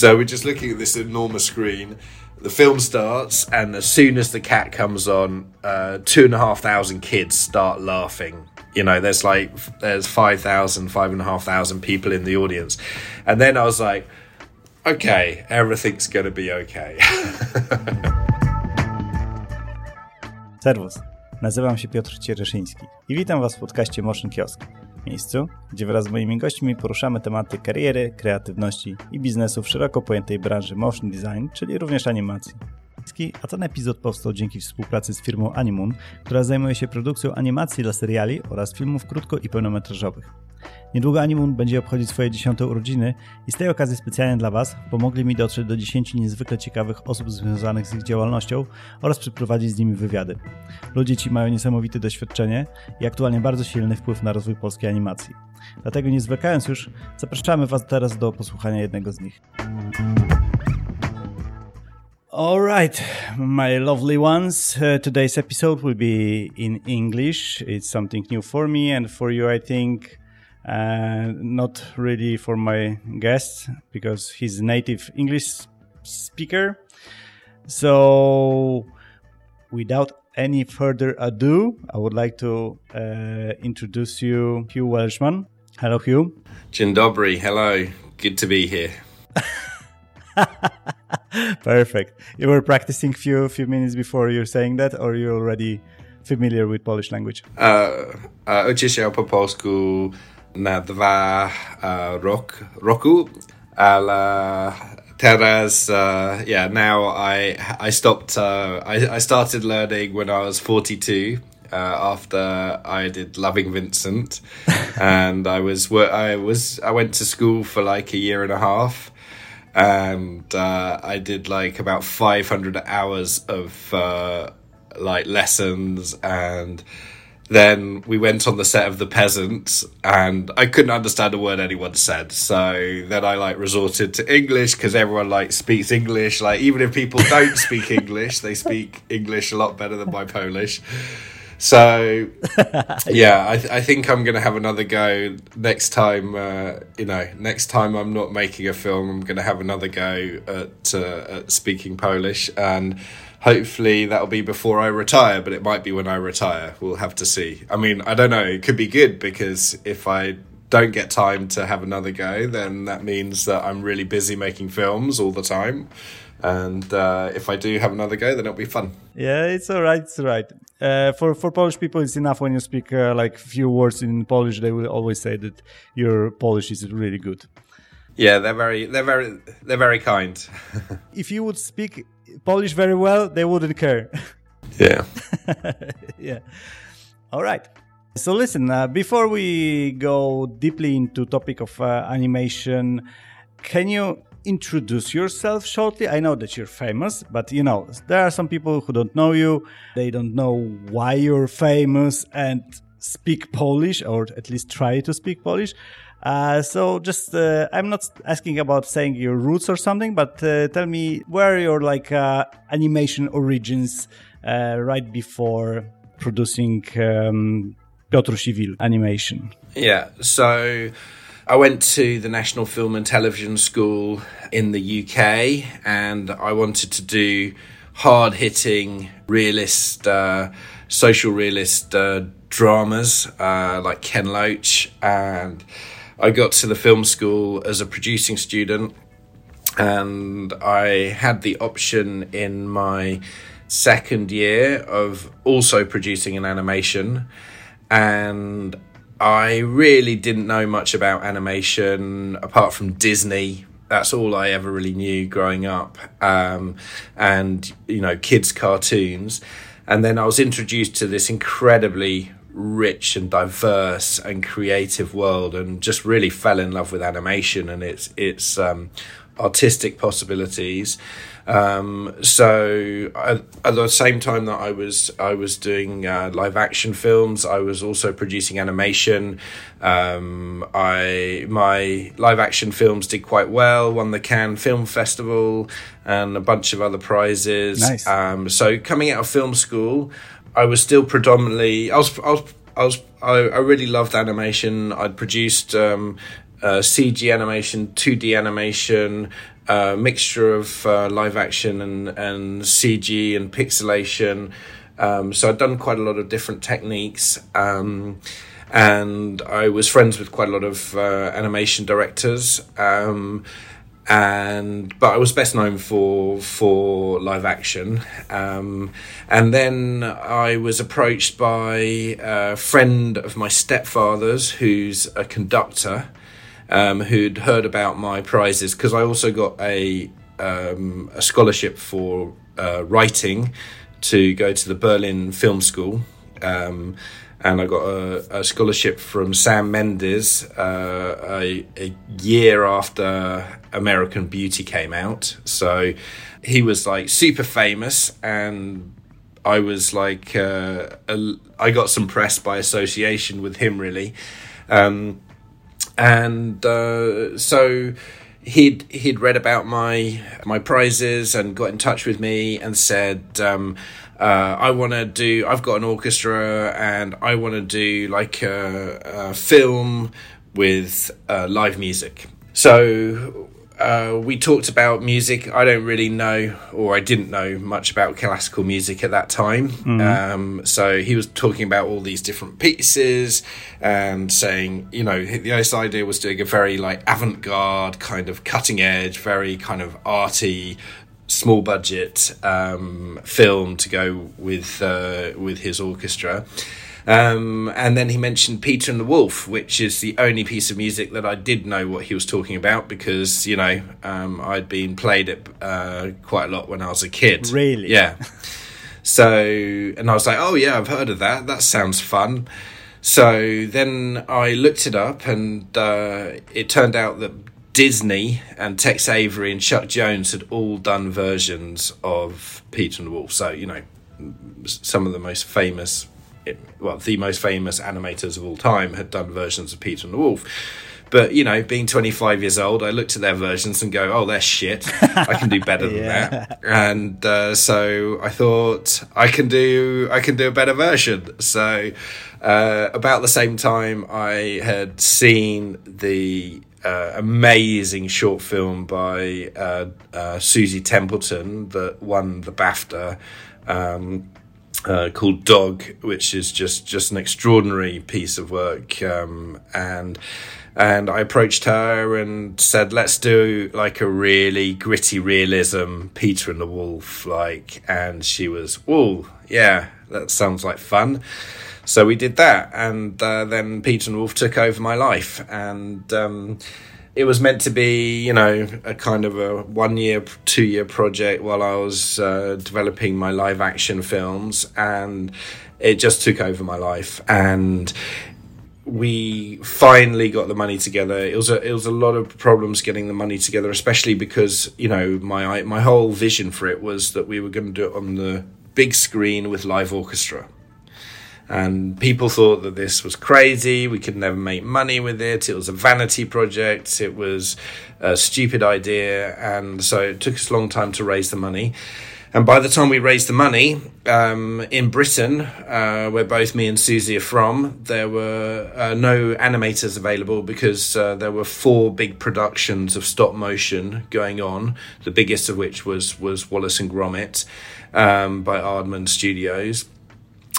So we're just looking at this enormous screen. The film starts, and as soon as the cat comes on, uh, two and a half thousand kids start laughing. You know, there's like there's five thousand, five and a half thousand people in the audience, and then I was like, okay, everything's gonna be okay. Serwus, nazywam się Piotr Ciereszyński i witam Was w podcaście Motion Kiosk. Miejscu, gdzie wraz z moimi gośćmi poruszamy tematy kariery, kreatywności i biznesu w szeroko pojętej branży motion design, czyli również animacji. A ten epizod powstał dzięki współpracy z firmą Animun, która zajmuje się produkcją animacji dla seriali oraz filmów krótko- i pełnometrażowych. Niedługo Animun będzie obchodzić swoje dziesiąte urodziny i z tej okazji specjalnie dla Was pomogli mi dotrzeć do 10 niezwykle ciekawych osób związanych z ich działalnością oraz przeprowadzić z nimi wywiady. Ludzie ci mają niesamowite doświadczenie i aktualnie bardzo silny wpływ na rozwój polskiej animacji. Dlatego nie zwlekając już, zapraszamy Was teraz do posłuchania jednego z nich. All right, my lovely ones. Uh, today's episode will be in English. It's something new for me and for you, I think. Uh, not really for my guest because he's a native English speaker. So, without any further ado, I would like to uh, introduce you Hugh Welchman. Hello, Hugh. Dzień dobry, hello. Good to be here. Perfect. You were practicing few few minutes before you're saying that, or you're already familiar with Polish language? Uh, uh, się po polsku na dwa uh, rok, roku, ale teraz, uh, yeah, now I I stopped. Uh, I I started learning when I was forty two. Uh, after I did Loving Vincent, and I was I was I went to school for like a year and a half, and uh, I did like about 500 hours of uh, like lessons. And then we went on the set of the peasants. And i couldn't understand a word anyone said. So then i like resorted to english because everyone like speaks english. Like even if people don't speak english they speak english a lot better than my polish so yeah, I, th- I think I'm going to have another go next time. Uh, you know, next time I'm not making a film, I'm going to have another go at, uh, at speaking Polish, and hopefully that'll be before I retire. But it might be when I retire. We'll have to see. I mean, I don't know. It could be good because if I don't get time to have another go, then that means that I'm really busy making films all the time. And uh, if I do have another go, then it'll be fun. Yeah, it's all right. It's all right. Uh, for for Polish people, it's enough when you speak uh, like few words in Polish. They will always say that your Polish is really good. Yeah, they're very, they're very, they're very kind. if you would speak Polish very well, they wouldn't care. Yeah. yeah. All right. So listen, uh, before we go deeply into topic of uh, animation, can you introduce yourself shortly? I know that you're famous, but you know, there are some people who don't know you. They don't know why you're famous and speak Polish, or at least try to speak Polish. Uh, so just, uh, I'm not asking about saying your roots or something, but uh, tell me where your like uh, animation origins uh, right before producing um, Piotr animation. Yeah, so I went to the National Film and Television School in the UK and I wanted to do hard hitting, realist, uh, social realist uh, dramas uh, like Ken Loach. And I got to the film school as a producing student and I had the option in my second year of also producing an animation and I really didn't know much about animation apart from Disney. That's all I ever really knew growing up, um, and you know, kids' cartoons. And then I was introduced to this incredibly rich and diverse and creative world, and just really fell in love with animation and its its um, artistic possibilities. Um, so at, at, the same time that I was I was doing uh, live action films, I was also producing animation. Um, I my live action films did quite well, won the Cannes Film Festival and a bunch of other prizes. Nice. Um, so coming out of film school, I was still predominantly I was I was I was I, I really loved animation. I'd produced um, uh, CG animation, 2D animation, a mixture of uh, live action and, and CG and pixelation. Um, so I'd done quite a lot of different techniques. Um, and I was friends with quite a lot of uh, animation directors. Um, and but I was best known for for live action. Um, and then I was approached by a friend of my stepfather's, who's a conductor, um, who'd heard about my prizes because I also got a um, a scholarship for uh, writing to go to the Berlin Film School. Um, and I got a, a, scholarship from Sam Mendes uh, a, a, year after American Beauty came out. So he was like super famous, and I was like, uh, a, I got some press by association with him, really. Um, and uh, so he'd he'd read about my my prizes and got in touch with me and said. Um, uh, I want to do. I've got an orchestra, and I want to do like a, a film with uh, live music. So uh, we talked about music. I don't really know, or I didn't know much about classical music at that time. Mm-hmm. Um, so he was talking about all these different pieces and saying, you know, the idea was doing a very like avant garde, kind of cutting edge, very kind of arty small budget um, film to go with uh, with his orchestra. Um, and then he mentioned Peter and the Wolf, which is the only piece of music that I did know what he was talking about because you know um, I'd been played it uh, quite a lot when I was a kid. Really? Yeah. So, and I was like, oh yeah, I've heard of that. That sounds fun. So then I looked it up, and uh, it turned out that Disney and Tex Avery and Chuck Jones had all done versions of Peter and the Wolf. So, you know, some of the most famous, well, the most famous animators of all time had done versions of Peter and the Wolf. But, you know, being 25 years old, I looked at their versions and go, oh, they're shit. I can do better than that. And uh, so I thought, I can do, I can do a better version. So uh, about the same time, I had seen the uh, amazing short film by uh, uh, Suzie Templeton that won the BAFTA. Um, uh, called Dog, which is just just an extraordinary piece of work, um, and and I approached her and said, "Let's do like a really gritty realism, Peter and the Wolf, like." And she was, "Oh, yeah, that sounds like fun." so we did that, and uh, then Peter and Wolf took over my life, and um, it was meant to be, you know, a kind of a one year, two year project while I was uh, developing my live action films, and it just took over my life, and we finally got the money together. It was a it was a lot of problems getting the money together, especially because you know my my whole vision for it was that we were going to do it on the big screen with live orchestra and people thought that this was crazy. We could never make money with it. It was a vanity project. It was a stupid idea, and so it took us a long time to raise the money. And by the time we raised the money um, in Britain, uh, where both me and Suzie are from, there were uh, no animators available because uh, there were four big productions of stop motion going on. The biggest of which was was Wallace and Gromit um, by Aardman Studios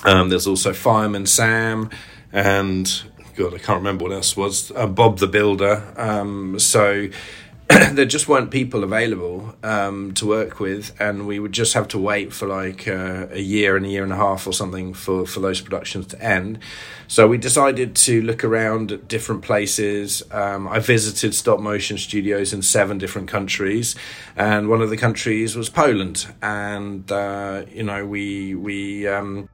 um, there's also Fireman Sam and God, I can't remember what else was uh, Bob the Builder. Um, so there just weren't people available um, to work with, and we would just have to wait for like uh, a year and a year and a half or something for, for those productions to end. So we decided to look around at different places. Um, I visited stop motion studios in seven different countries, and one of the countries was Poland. And uh, you know, we we um,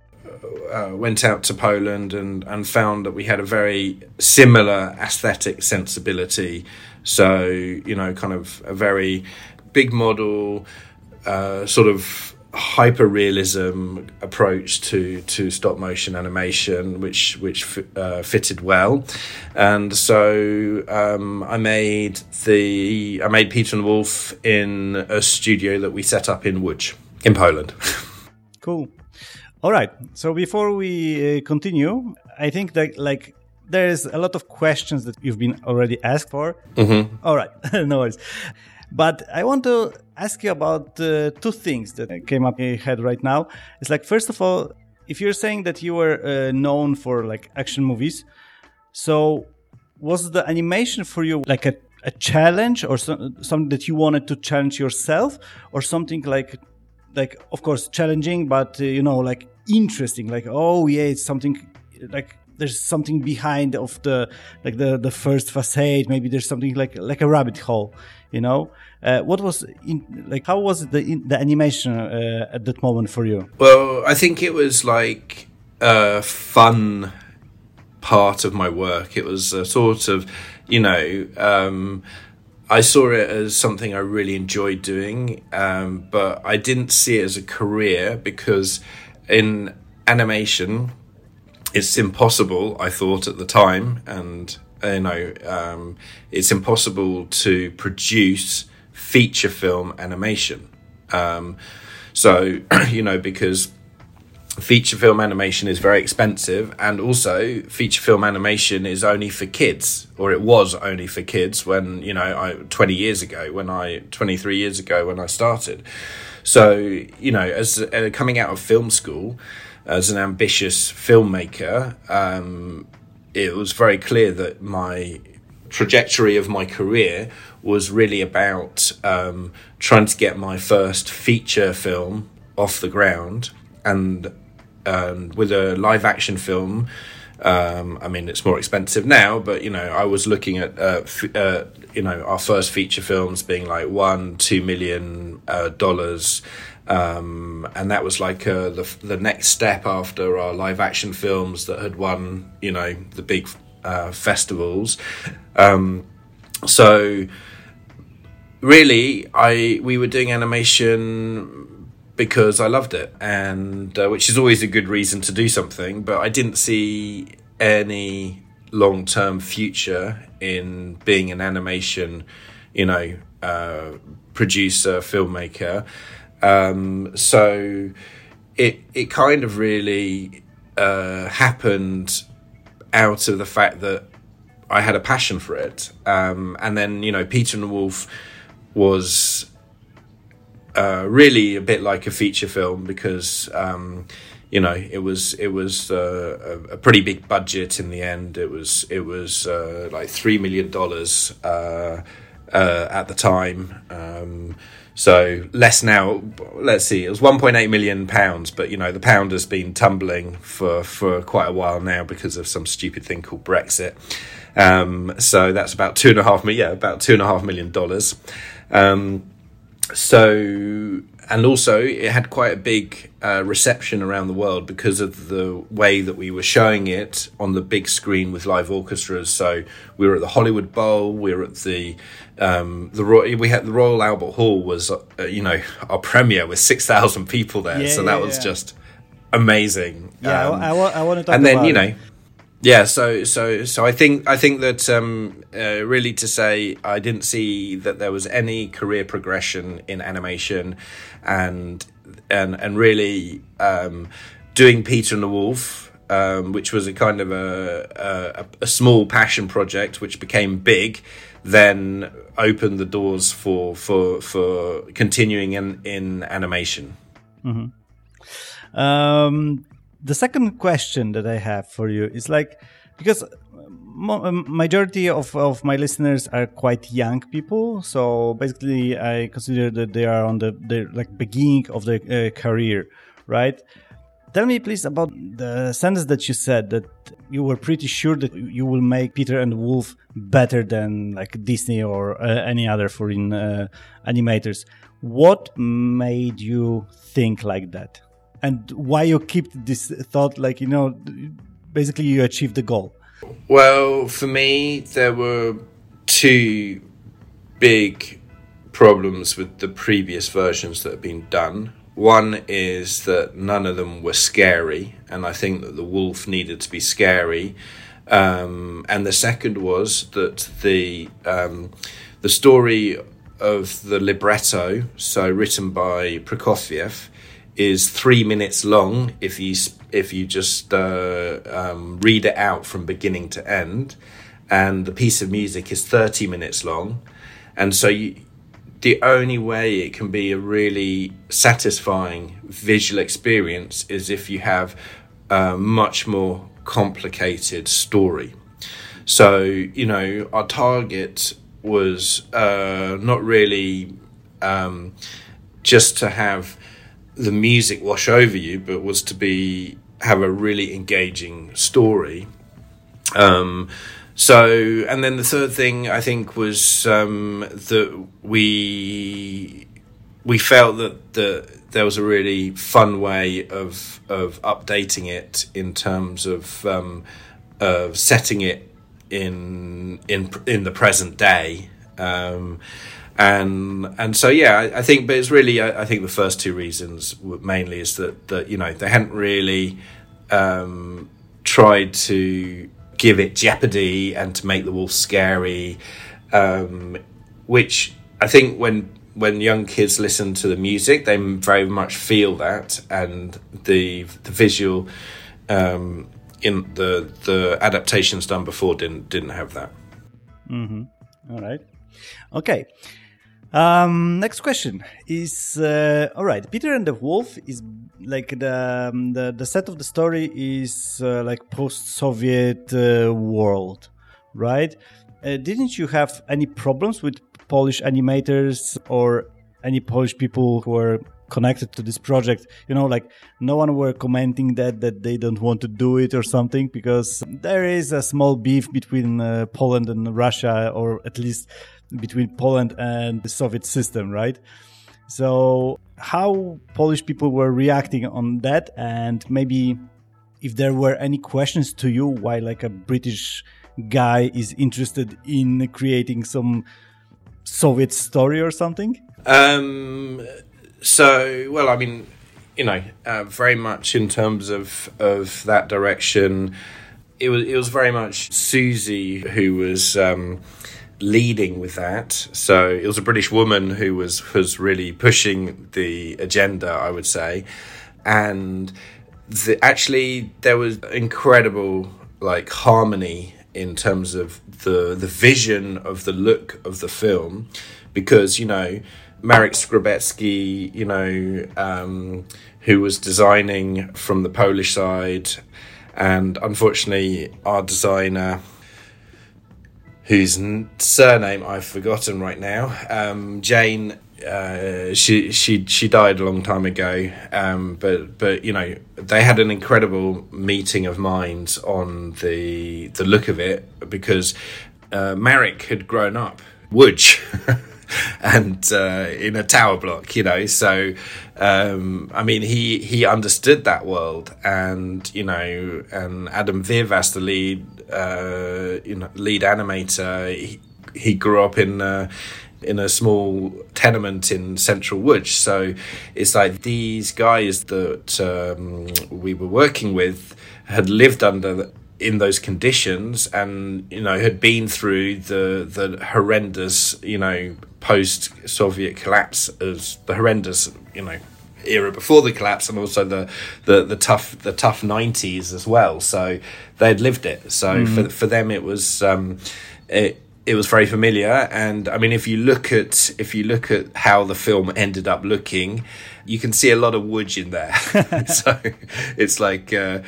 uh, went out to Poland and, and found that we had a very similar aesthetic sensibility. So, you know, kind of a very big model, uh, sort of hyper realism approach to to stop motion animation, which which uh, fitted well, and so um, I made the I made Peter and Wolf in a studio that we set up in Łódź in Poland. Cool. All right. So before we uh, continue, I think that like there's a lot of questions that you've been already asked for. Mm-hmm. All right, no worries. But I want to ask you about uh, two things that came up in your head right now. It's like, first of all, if you're saying that you were uh, known for like action movies, so was the animation for you like a, a challenge or so, something that you wanted to challenge yourself or something like like of course challenging but uh, you know like interesting. Like oh yeah it's something like there's something behind of the like the the first facade. Maybe there's something like like a rabbit hole you know? Uh, what was in, like how was the in, the animation uh, at that moment for you? Well i think it was like a fun part of my work. It was a sort of you know um, I saw it as something I really enjoyed doing, um, but I didn't see it as a career because in animation, it's impossible. I thought at the time, and you know, um, it's impossible to produce feature film animation. Um, so you know, because feature film animation is very expensive and also feature film animation is only for kids or it was only for kids when you know I 20 years ago when I 23 years ago when I started. So you know as uh, coming out of film school as an ambitious filmmaker um, it was very clear that my trajectory of my career was really about um, trying to get my first feature film off the ground and um, with a live action film. Um, I mean, it's more expensive now, but you know, I was looking at uh, f- uh, you know our first feature films being like one, two million uh, dollars, um, and that was like uh, the the next step after our live action films that had won you know the big uh, festivals. Um, so really, I we were doing animation because I loved it, and uh, which is always a good reason to do something. But I didn't see any long term future in being an animation, you know, uh, producer, filmmaker. Um, so it it kind of really uh, happened out of the fact that I had a passion for it, um, and then you know Peter and the Wolf was uh, really a bit like a feature film because um, you know it was it was uh, a, a, pretty big budget in the end. It was it was uh, like three million dollars uh, uh, at the time. Um, so less now. Let's see. It was 1.8 million pounds, but you know the pound has been tumbling for for quite a while now because of some stupid thing called Brexit. Um, so that's about two and a half million. Yeah, about two and a half million dollars. Um, so and also it had quite a big uh, reception around the world because of the way that we were showing it on the big screen with live orchestras. So we were at the Hollywood Bowl, we were at the um, the we had the Royal Albert Hall was uh, you know our premiere with six thousand people there, yeah, so that was yeah. just amazing. Yeah, um, I, I, I want to talk and then you know yeah so so so i think i think that um, uh, really to say i didn't see that there was any career progression in animation and and and really um, doing peter and the wolf um, which was a kind of a, a, a small passion project which became big then opened the doors for for for continuing in in animation mm-hmm. um the second question that I have for you is like because um, majority of, of my listeners are quite young people. So basically i consider that they are on the, the like beginning of their uh, career right? Tell me please about the sentence that you said that you were pretty sure that you will make peter and wolf better than like disney or uh, any other foreign uh, animators. What made you think like that and why you keep this thought like you know basically you achieved the goal? Well for me there were two big problems with the previous versions that have been done. One is that none of them were scary and i think that the wolf needed to be scary. Um, and the second was that the um, the story of the libretto so written by prokofiev is three minutes long if you if you just uh, um, read it out from beginning to end, and the piece of music is thirty minutes long, and so you the only way it can be a really satisfying visual experience is if you have a much more complicated story. So, you know, our target was uh, not really um, just to have the music wash over you, but was to be have a really engaging story. Um, so, and then the third thing I think was um, that we we felt that the, there was a really fun way of of updating it in terms of um, of setting it in in in the present day. Um, and and so yeah, I, I, think, but it's really I, I, think the first two reasons mainly is that that you know they hadn't really um, tried to give it jeopardy and to make the wolf scary, um, which I think when when young kids listen to the music, they very much feel that, and the the visual um, in the the adaptations done before didn't didn't have that. Mm-hmm. All right. Okay. Um, next question is uh, all right. Peter and the Wolf is like the um, the, the set of the story is uh, like post-Soviet uh, world, right? Uh, didn't you have any problems with Polish animators or any Polish people who were connected to this project? You know, like no one were commenting that that they don't want to do it or something because there is a small beef between uh, Poland and Russia, or at least between Poland and the Soviet system, right? So, how Polish people were reacting on that, and maybe if there were any questions to you why, like, a British guy is interested in creating some Soviet story or something? Um, so, well, I mean, you know, uh, very much in terms of of that direction, it was it was very much Suzie who was. Um, leading with that. So it was a British woman who was was really pushing the agenda, I would say, and the, actually there was incredible like harmony in terms of the the vision of the look of the film, because you know Marek Skrobecki, you know, um, who was designing from the Polish side, and unfortunately our designer whose surname I've forgotten right now. Um, Jane, uh, she she she died a long time ago. Um, but but you know they had an incredible meeting of minds on the the look of it because uh, Marek had grown up Łódź. and uh, in a tower block, you know. So, um, I mean, he he understood that world, and you know, and Adam Wyrwas, the lead uh, you know lead animator. He, he grew up in uh, in a small tenement in Central Łódź. So it's like these guys that um, we were working with had lived under in those conditions and you know had been through the the horrendous you know post Soviet collapse as the horrendous you know era before the collapse and also the the, the tough the tough 90s as well. So they'd lived it. So mm. for for them it was um, it it was very familiar. And i mean if you look at if you look at how the film ended up looking you can see a lot of Łódź in there. So it's like uh,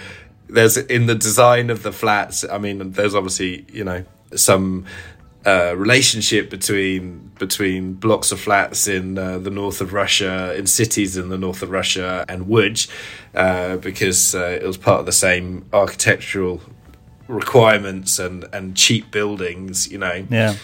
there's in the design of the flats i mean there's obviously you know some uh, relationship between between blocks of flats in uh, the north of Russia, in cities in the north of Russia, and Łódź, uh, because uh, it was part of the same architectural requirements and and cheap buildings, you know. Yeah.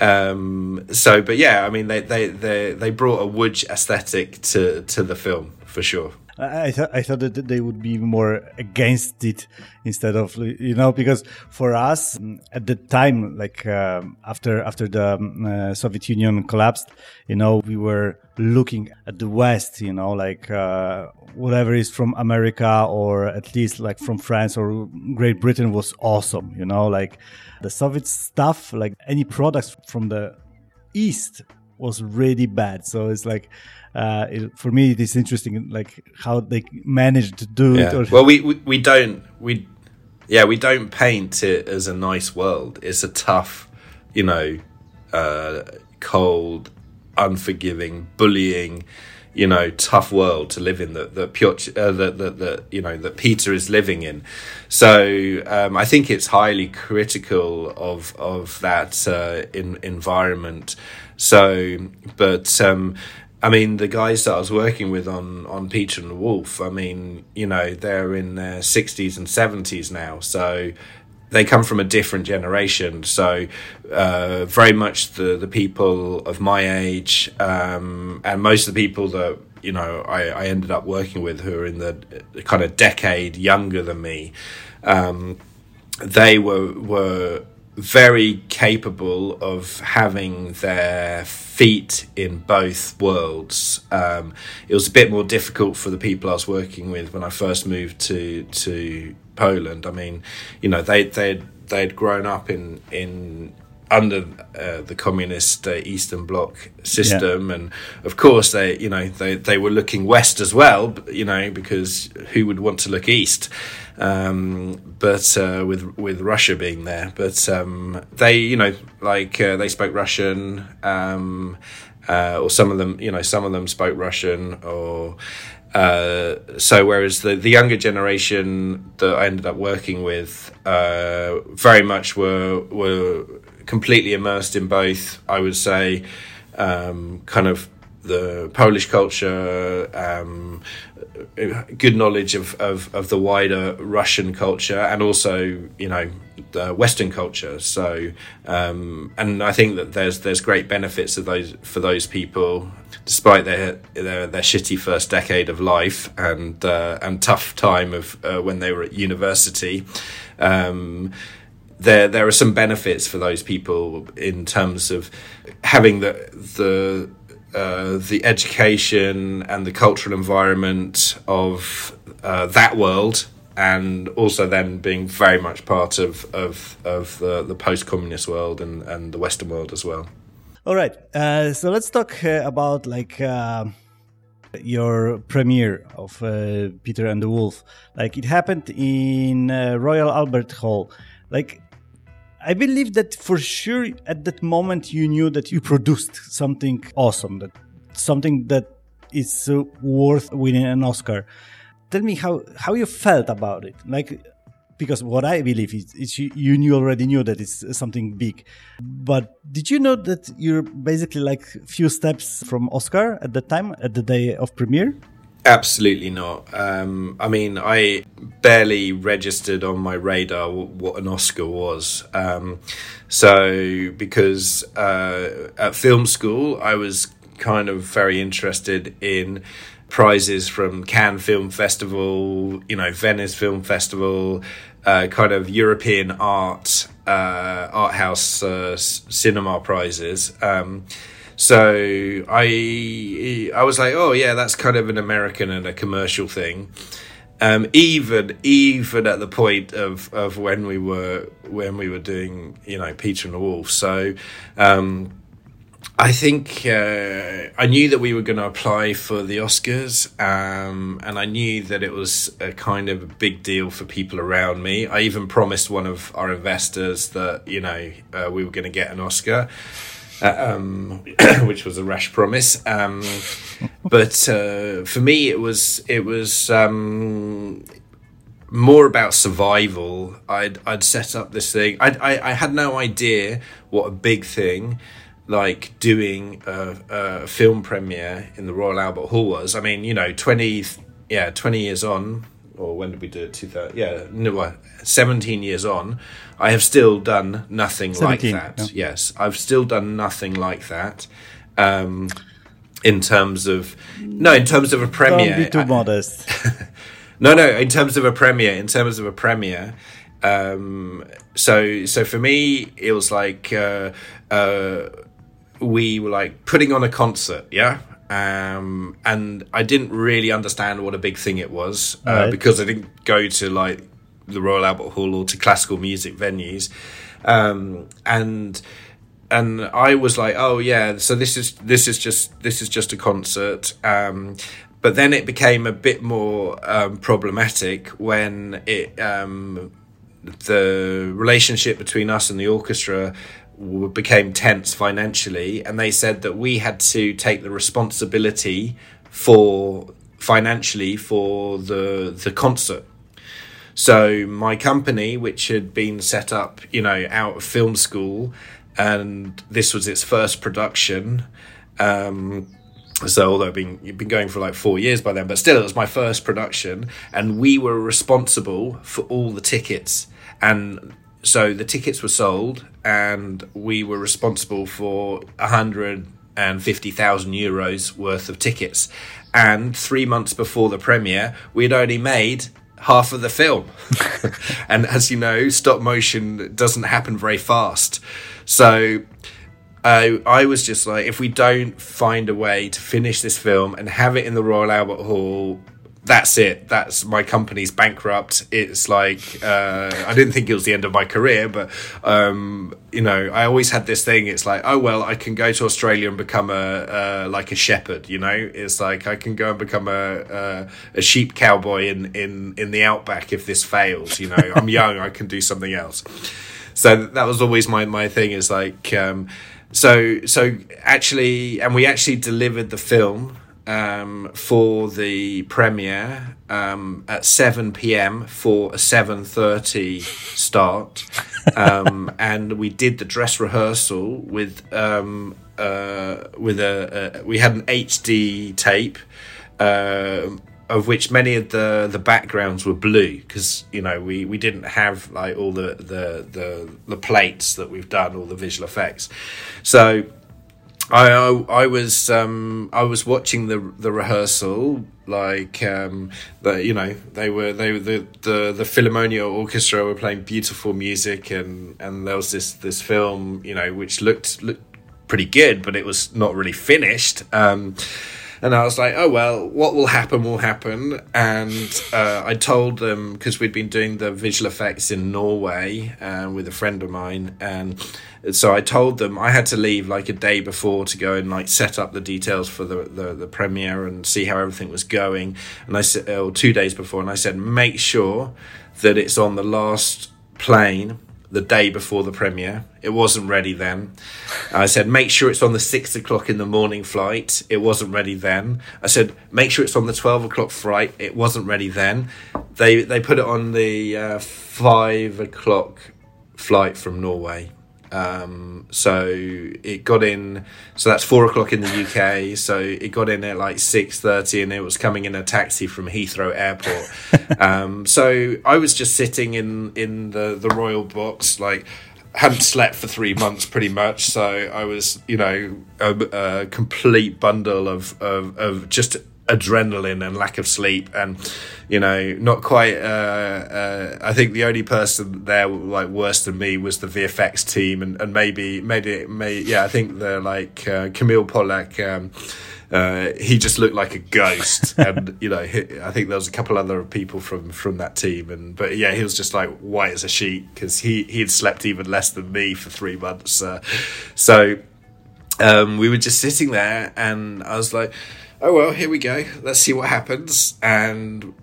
Um, so, but yeah, I mean, they they they they brought a Łódź aesthetic to to the film for sure. I thought I thought that they would be more against it instead of you know because for us at the time like um, after after the um, uh, Soviet Union collapsed you know we were looking at the West you know like uh, whatever is from America or at least like from France or Great Britain was awesome you know like the Soviet stuff like any products from the East was really bad. So it's like uh, it, for me, it is interesting, like how they managed to do yeah. it. Or... Well, we, we we don't we yeah we don't paint it as a nice world. It's a tough, you know, uh, cold, unforgiving, bullying, you know, tough world to live in that that Piotr, uh, that, that that you know that Peter is living in. So um, I think it's highly critical of of that uh, in, environment. So, but um, I mean, the guys that I was working with on on Peter and the Wolf, I mean, you know, they're in their sixties and seventies now, so they come from a different generation. So, uh, very much the the people of my age, um, and most of the people that you know I, I, ended up working with who are in the kind of decade younger than me, um, they were were very capable of having their feet in both worlds. Um, it was a bit more difficult for the people I was working with when I first moved to to Poland. I mean, you know, they they they'd grown up in in under uh, the communist uh, Eastern Bloc system, yeah. and of course they, you know, they they were looking west as well, you know, because who would want to look east? Um, but uh, with with Russia being there, but um, they, you know, like uh, they spoke Russian, um, uh, or some of them, you know, some of them spoke Russian, or uh, so whereas the, the younger generation that I ended up working with uh, very much were were completely immersed in both. I would say um, kind of the Polish culture, um, good knowledge of, of, of, the wider Russian culture, and also you know the Western culture. So, um, and I think that there's there's great benefits of those for those people, despite their their, their shitty first decade of life and uh, and tough time of uh, when they were at university. Um, there there are some benefits for those people in terms of having the the uh, the education and the cultural environment of uh, that world, and also then being very much part of of of the, the post communist world and and the Western world as well. All right, uh, so let's talk uh, about like uh, your premiere of Peter and the Wolf. Like it happened in Royal Albert Hall. Like I believe that for sure at that moment you knew that you produced something awesome, that something that is worth winning an Oscar. Tell me how how you felt about it, like because what I believe is, is you, you knew already knew that it's something big, but did you know that you're basically like few steps from Oscar at the time at the day of premiere? Absolutely not. Um, I mean, I barely registered on my radar what an Oscar was. Um, so, because uh, at film school, I was kind of very interested in prizes from Cannes Film Festival, you know, Venice Film Festival, uh, kind of European art, uh, art house uh, cinema prizes. Um, so I I was like, oh yeah, that's kind of an American and a commercial thing. Um, even even at the point of, of when we were when we were doing you know Peter and the Wolf. So um, I think uh, I knew that we were going to apply for the Oscars, um, and I knew that it was a kind of a big deal for people around me. I even promised one of our investors that you know uh, we were going to get an Oscar um, which was a rash promise. Um, but uh, for me, it was it was um, more about survival. I'd I'd set up this thing. I I, I had no idea what a big thing like doing a, a, film premiere in the Royal Albert Hall was. I mean, you know, twenty yeah, twenty years on, or when did we do it? Two thousand yeah, no, seventeen years on. I have still done nothing like that. Yes, I've still done nothing like that. Um, in terms of no, in terms of a premiere. Don't be too I, modest. no, no. In terms of a premiere, in terms of a premiere. Um, so, so for me, it was like uh, uh, we were like putting on a concert. Yeah, um, and I didn't really understand what a big thing it was uh, right. because I didn't go to like the Royal Albert Hall or to classical music venues, um, and and I was like, oh yeah, so this is this is just this is just a concert. Um, but then it became a bit more um, problematic when it um, the relationship between us and the orchestra became tense financially, and they said that we had to take the responsibility for financially for the the concert. So my company, which had been set up, you know, out of film school, and this was its first production. Um, so although it been been going for like four years by then, but still it was my first production, and we were responsible for all the tickets. And so the tickets were sold, and we were responsible for hundred and fifty thousand euros worth of tickets. And three months before the premiere, we had only made half of the film. and as you know, stop motion doesn't happen very fast. So uh, I was just like, if we don't find a way to finish this film and have it in the Royal Albert Hall, that's it. That's my company's bankrupt. It's like uh, I didn't think it was the end of my career, but um, you know, I always had this thing. It's like, oh well, I can go to Australia and become a like a shepherd. You know, it's like I can go and become a a, a sheep cowboy in in in the outback if this fails. You know, I'm young. I can do something else. So that was always my my thing. Is like. Um, so so actually, and we actually delivered the film um, for the premiere um, at 7 p.m. for a 7:30 start, um, and we did the dress rehearsal with um, uh, with a, a, we had an HD tape. Uh, of which many of the the backgrounds were blue because you know we we didn't have like all the the the the plates that we've done all the visual effects so I, I, I was um, I was watching the the rehearsal like um, the, you know they were they were the, the the Philharmonia Orchestra were playing beautiful music and and there was this this film you know which looked looked pretty good but it was not really finished. Um, and I was like, oh, well, what will happen will happen. And uh, I told them, because we'd been doing the visual effects in Norway uh, with a friend of mine. And so I told them I had to leave like a day before to go and like set up the details for the, the, the premiere and see how everything was going. And I said, or two days before, and I said, make sure that it's on the last plane the day before the premiere. It wasn't ready then. I said, make sure it's on the six o'clock in the morning flight. It wasn't ready then. I said, make sure it's on the 12 o'clock flight. It wasn't ready then. They, they put it on the uh, five o'clock flight from Norway. Um, so it got in. So that's four o'clock in the UK. So it got in at like six thirty, and it was coming in a taxi from Heathrow Airport. um, so I was just sitting in in the the royal box, like hadn't slept for three months pretty much so i was you know a, a complete bundle of, of, of just adrenaline and lack of sleep and you know not quite uh, uh, i think the only person there like worse than me was the vfx team and, and maybe maybe may yeah i think the like uh, Kamil Polak um, uh, he just looked like a ghost and you know he, i think there was a couple other people from from that team and but yeah he was just like white as a sheet because he he had slept even less than me for three months uh, so um, we were just sitting there and i was like oh well, here we go. Let's see what happens. And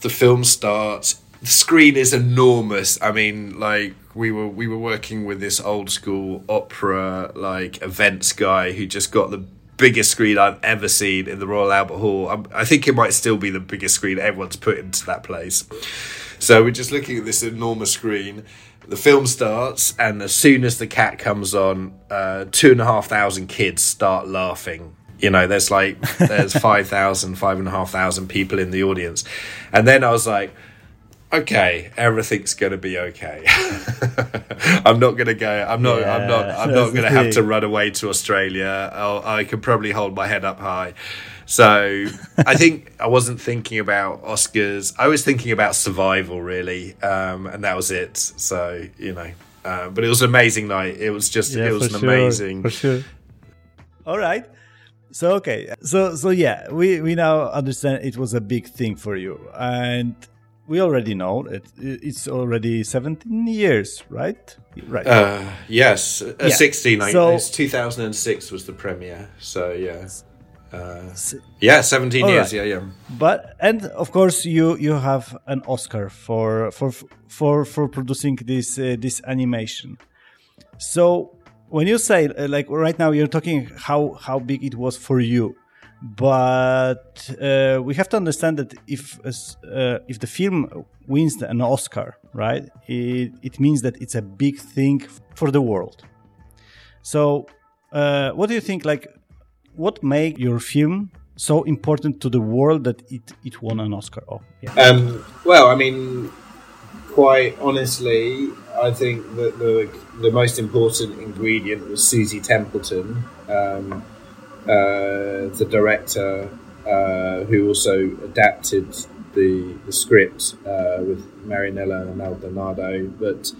the film starts. The screen is enormous. I mean, like we were we were working with this old school opera like events guy who just got the biggest screen I've ever seen in the Royal Albert Hall. I'm, i think it might still be the biggest screen everyone's put into that place. So we're just looking at this enormous screen. The film starts, and as soon as the cat comes on, uh, two and a half thousand kids start laughing you know there's like there's 5000 five and a half thousand people in the audience. And then i was like okay everything's gonna be okay. I'm not gonna go i'm not yeah, i'm not i'm not gonna have to run away to australia. I'll, i can probably hold my head up high. So i think i wasn't thinking about oscars. I was thinking about survival really. Um, and that was it. So you know uh, but it was an amazing night. It was just yeah, it was an sure, amazing for sure. All right so okay. So so yeah we we now understand it was a big thing for you. And we already know it it's already 17 years right? Right. Uh, yes. Uh, yeah. 16 so, 2006 was the premiere. So yeah. Uh, yeah 17 years. right. yeah yeah. But and of course you you have an oscar for for for for producing this uh, this animation. So when you say uh, like right now you're talking how how big it was for you but uh, we have to understand that if uh, if the film wins an Oscar, right, it, it means that it's a big thing for the world. So, uh, what do you think? Like, what made your film so important to the world that it, it won an Oscar? Oh, yeah. Um, well, I mean, quite honestly, I think that the the most important ingredient was Suzie Templeton. Um, uh, the director uh, who also adapted the, the script uh, with Marianela Maldonado. But,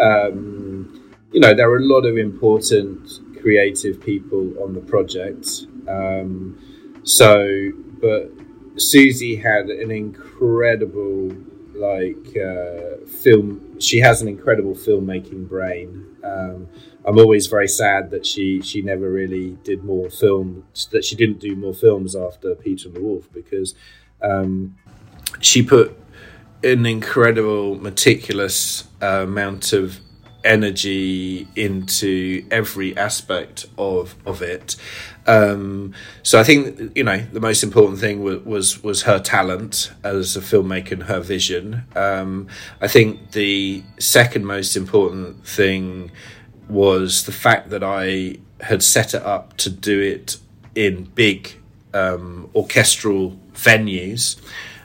um, you know, there were a lot of important creative people on the project. Um, so, but Suzie had an incredible, like, uh, film. She has an incredible filmmaking brain. Um, I'm always very sad that she she never really did more film that she didn't do more films after Peter and the Wolf because um, she put an incredible meticulous uh, amount of energy into every aspect of of it. Um, so I think you know the most important thing was was, was her talent as a filmmaker and her vision. Um, I think the second most important thing was the fact that I had set it up to do it in big um, orchestral venues,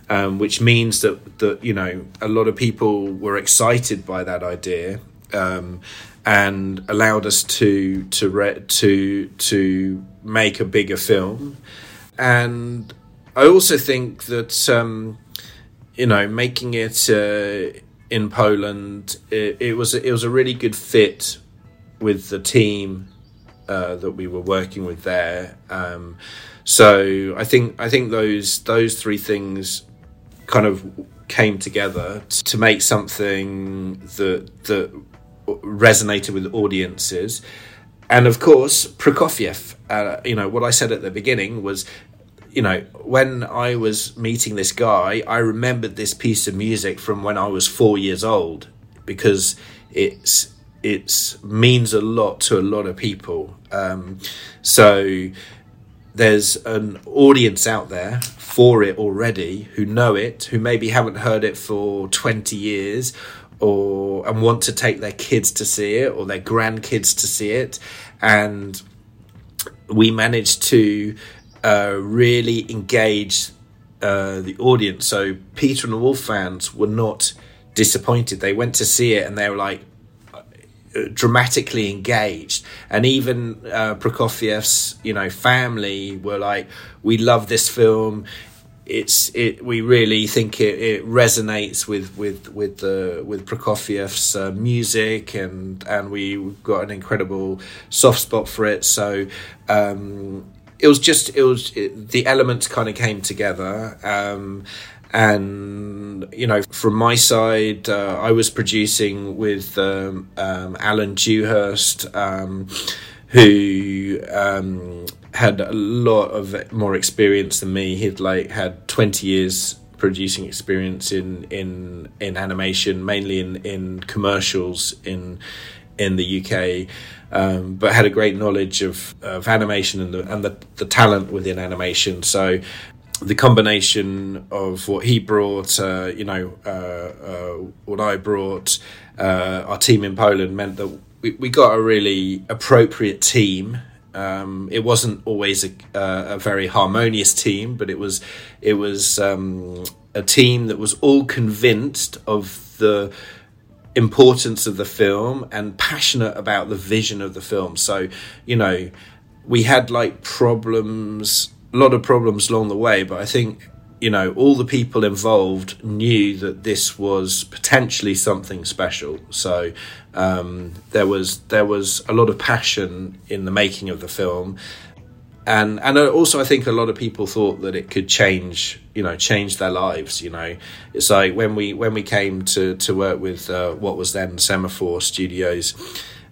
um, which means that that you know a lot of people were excited by that idea. Um, and allowed us to to re- to to make a bigger film, and I also think that um, you know making it uh, in Poland it, it was it was a really good fit with the team uh, that we were working with there. Um, so I think I think those those three things kind of came together to make something that that resonated with audiences. And of course, Prokofiev. Uh, you know what I said at the beginning was you know, when I was meeting this guy, I remembered this piece of music from when I was four years old because it's it's means a lot to a lot of people. Um, so there's an audience out there for it already who know it, who maybe haven't heard it for 20 years or and want to take their kids to see it or their grandkids to see it. And we managed to uh, really engage uh, the audience. So peter and the wolf fans were not disappointed. They went to see it and they were like dramatically engaged. And even uh, Prokofiev's you know family were like we love this film it's it we really think it, it resonates with with with the with Prokofiev's uh, music and and we've got an incredible soft spot for it. So um, it was just it was it, the elements kind of came together um, and you know from my side uh, i was producing with um, um, alan dewhurst um, who um, had a lot of more experience than me he'd like had 20 years producing experience in in in animation mainly in in commercials in in the uk um, but had a great knowledge of, of animation and the and the, the talent within animation. So the combination of what he brought, uh, you know, uh, uh, what I brought, uh, our team in Poland meant that we, we got a really appropriate team. Um, it wasn't always a, a, very harmonious team, but it was it was um, a team that was all convinced of the importance of the film and passionate about the vision of the film. So, you know, we had like problems a lot of problems along the way, but I think you know all the people involved knew that this was potentially something special. So um, there was there was a lot of passion in the making of the film, and and also I think a lot of people thought that it could change you know change their lives. You know, it's like when we when we came to to work with uh, what was then Se-ma-for Studios.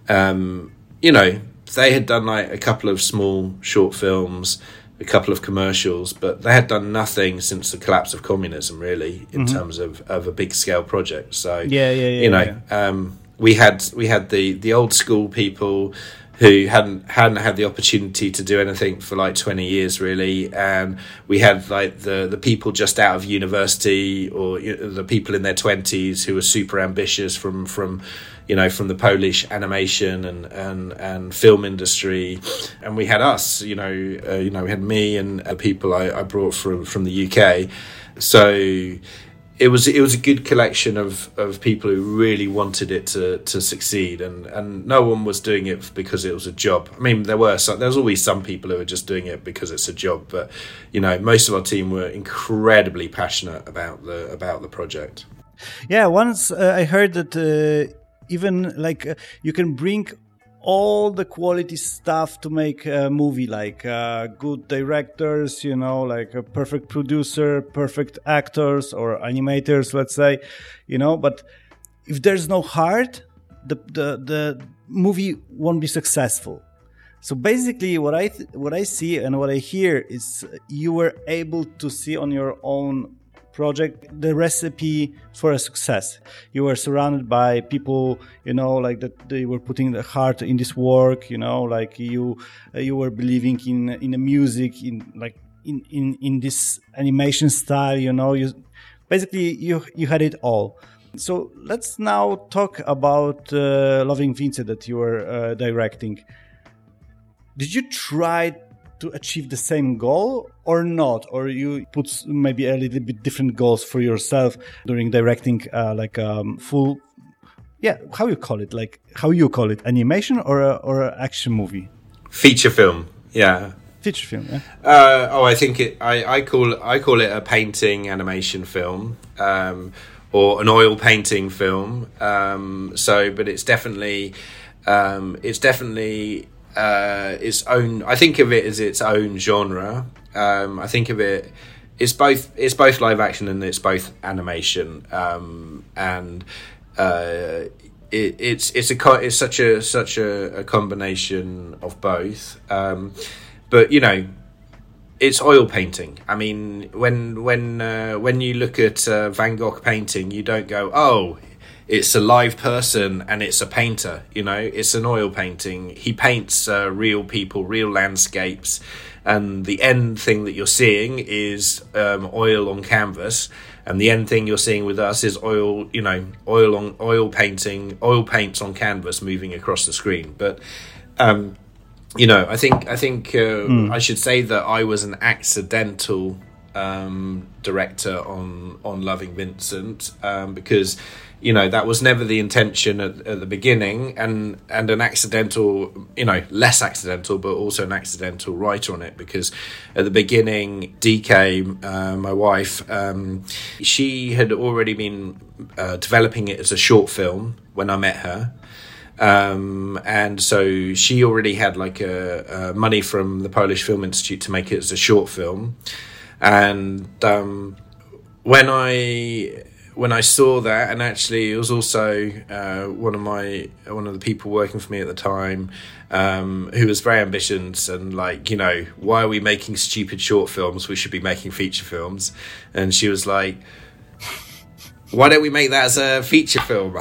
Um, you know, they had done like a couple of small short films a couple of commercials, but they had done nothing since the collapse of communism, really, in mm-hmm. terms of, of a big scale project. So yeah, yeah, yeah you know, yeah. Um, we had we had the the old school people who hadn't hadn't had the opportunity to do anything for like 20 years really. And we had like the the people just out of university or you know, the people in their 20s who were super ambitious from from you know from the Polish animation and and and film industry. And we had us you know uh, you know we had me and uh, people I, I brought from from the UK so it was it was a good collection of, of people who really wanted it to, to succeed and, and no one was doing it because it was a job. I mean there were some, there's always some people who are just doing it because it's a job, but you know most of our team were incredibly passionate about the about the project. Yeah, once uh, I heard that uh, even like uh, you can bring all the quality stuff to make a movie like uh, good directors you know like a perfect producer perfect actors or animators let's say you know but if there's no heart the the, the movie won't be successful. So basically what i what i see and what i hear is you were able to see on your own project the recipe for a success. You were surrounded by people you know like that they were putting the heart in this work you know like you uh, you were believing in in the music in like in in in this animation style you know you basically you you had it all. So let's now talk about uh, loving vincent that you were uh, directing. Did you try to achieve the same goal or not? Or you put maybe a little bit different goals for yourself during directing uh, like um, full yeah how you call it? Like how you call it? Animation or a, or an action movie? Feature film yeah. Feature film yeah. Uh, oh i think it I, I call i call it a painting animation film um, or an oil painting film. Um, so but it's definitely um, it's definitely uh, its own. I think of it as its own genre. Um, I think of it. It's both. It's both live action and it's both animation. Um, and uh, it, it's it's a it's such a such a, a combination of both. Um, but you know, it's oil painting. I mean, when when uh, when you look at uh, Van Gogh painting, you don't go, "Oh, it's a live person and it's a painter you know it's an oil painting. He paints uh, real people real landscapes. And the end thing that you're seeing is um, oil on canvas. And the end thing you're seeing with us is oil you know oil on oil painting oil paints on canvas moving across the screen. But um, you know i think i think uh, mm. i should say that i was an accidental um, director on on loving vincent um, because you know that was never the intention at, at, the beginning and and an accidental you know less accidental but also an accidental writer on it because at the beginning dk uh, my wife um, she had already been uh, developing it as a short film when i met her. Um, and so she already had like a, a, money from the polish film institute to make it as a short film. And um, when i when I saw that, and actually, it was also uh, one of my one of the people working for me at the time um, who was very ambitious and like, you know, why are we making stupid short films? We should be making feature films. And she was like, why don't we make that as a feature film?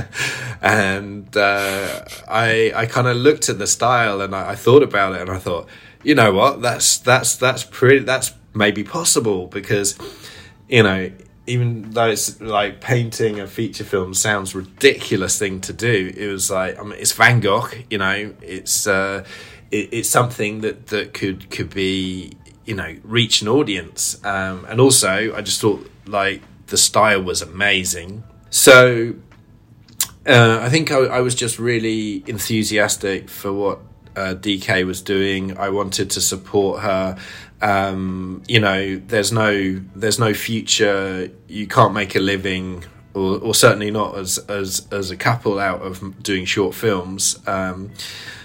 and uh, I I kind of looked at the style and I, I thought about it and I thought, you know what, that's that's that's pretty that's maybe possible because you know even though it's like painting a feature film sounds ridiculous thing to do, it was like I mean, it's Van Gogh, you know, it's uh, it, it's something that that could could be you know reach an audience, um, and also I just thought like the style was amazing. So uh, I think I, I was just really enthusiastic for what uh, DK was doing. I wanted to support her um, you know, there's no there's no future. You can't make a living, or, or certainly not as as as a couple out of doing short films. Um,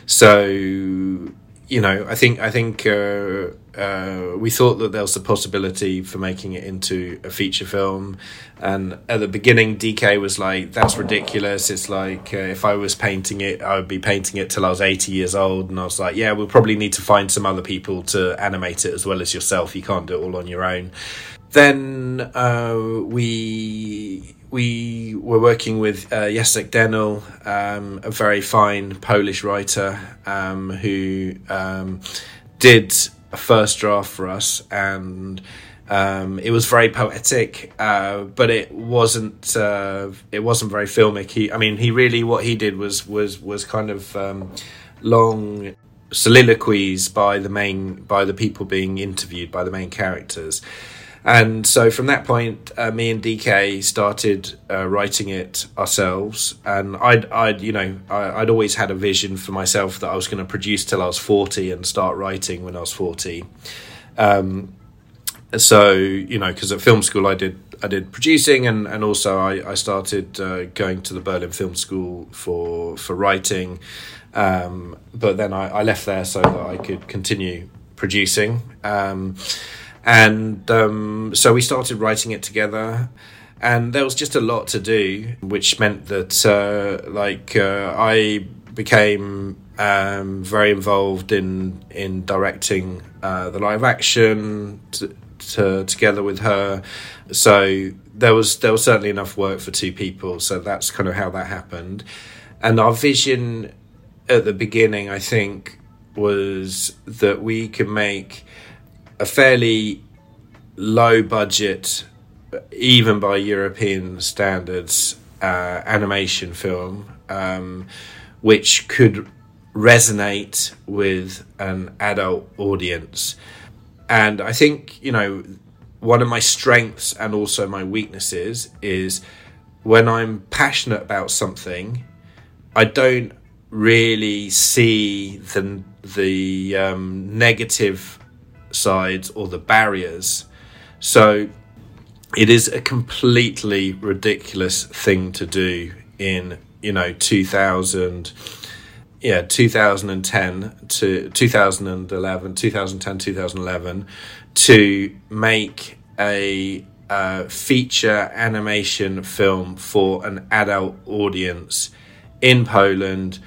so you know, I think I think uh, uh, we thought that there was a possibility for making it into a feature film, and at the beginning, DK was like, "That's ridiculous." It's like uh, if I was painting it, I would be painting it till I was eighty years old, and I was like, "Yeah, we'll probably need to find some other people to animate it as well as yourself. You can't do it all on your own." Then uh, we we were working with uh, Jacek Dehnel, um, a very fine Polish writer um, who um, did a first draft for us, and um, it was very poetic, uh, but it wasn't. Uh, it wasn't very filmic. He, I mean, he really what he did was was was kind of um, long soliloquies by the main by the people being interviewed by the main characters and so from that point, uh, me and DK started uh, writing it ourselves. And I'd, I'd you know, I, would always had a vision for myself that I was going to produce till I was 40 and start writing when I was 40. Um, so, you know, because at film school I did I did producing and, and also I, I started uh, going to the Berlin Film School for for writing. Um, but then I, I, left there so that I could continue producing. Um, and um, so we started writing it together. And there was just a lot to do, which meant that, uh, like, uh, I became um, very involved in in directing uh, the live action to, to, together with her. So there was there was certainly enough work for two people. So that's kind of how that happened. And our vision at the beginning, I think, was that we could make a fairly low budget, even by European standards, uh, animation film, um, which could resonate with an adult audience. And I think, you know, one of my strengths and also my weaknesses is when I'm passionate about something, I don't really see the the um, negative sides or the barriers. So it is a completely ridiculous thing to do in you know 2000 yeah 2010 to 2011 2010 2011 to make a uh, feature animation film for an adult audience in Poland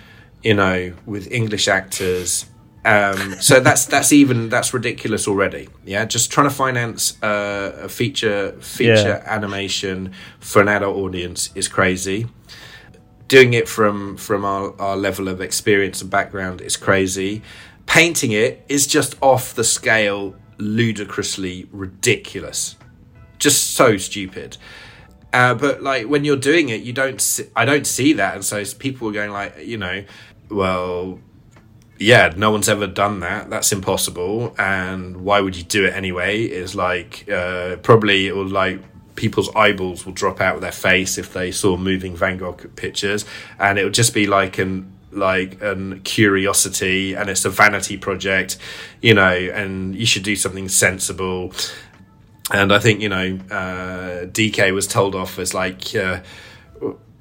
you know with English actors um, so that's that's even that's ridiculous already. Yeah, just trying to finance uh, a feature feature yeah. animation for an adult audience is crazy. Doing it from from our, our level of experience and background is crazy. Painting it is just off the scale, ludicrously ridiculous, just so stupid. Uh, but like when you're doing it, you don't. See, I don't see that, and so people are going like, you know, well, yeah, no one's ever done that. That's impossible. And why would you do it anyway? Is like uh, probably it like people's eyeballs will drop out of their face if they saw moving Van Gogh pictures, and it would just be like an like an curiosity, and it's a vanity project, you know. And you should do something sensible. And I think you know, uh, DK was told off as like. Uh,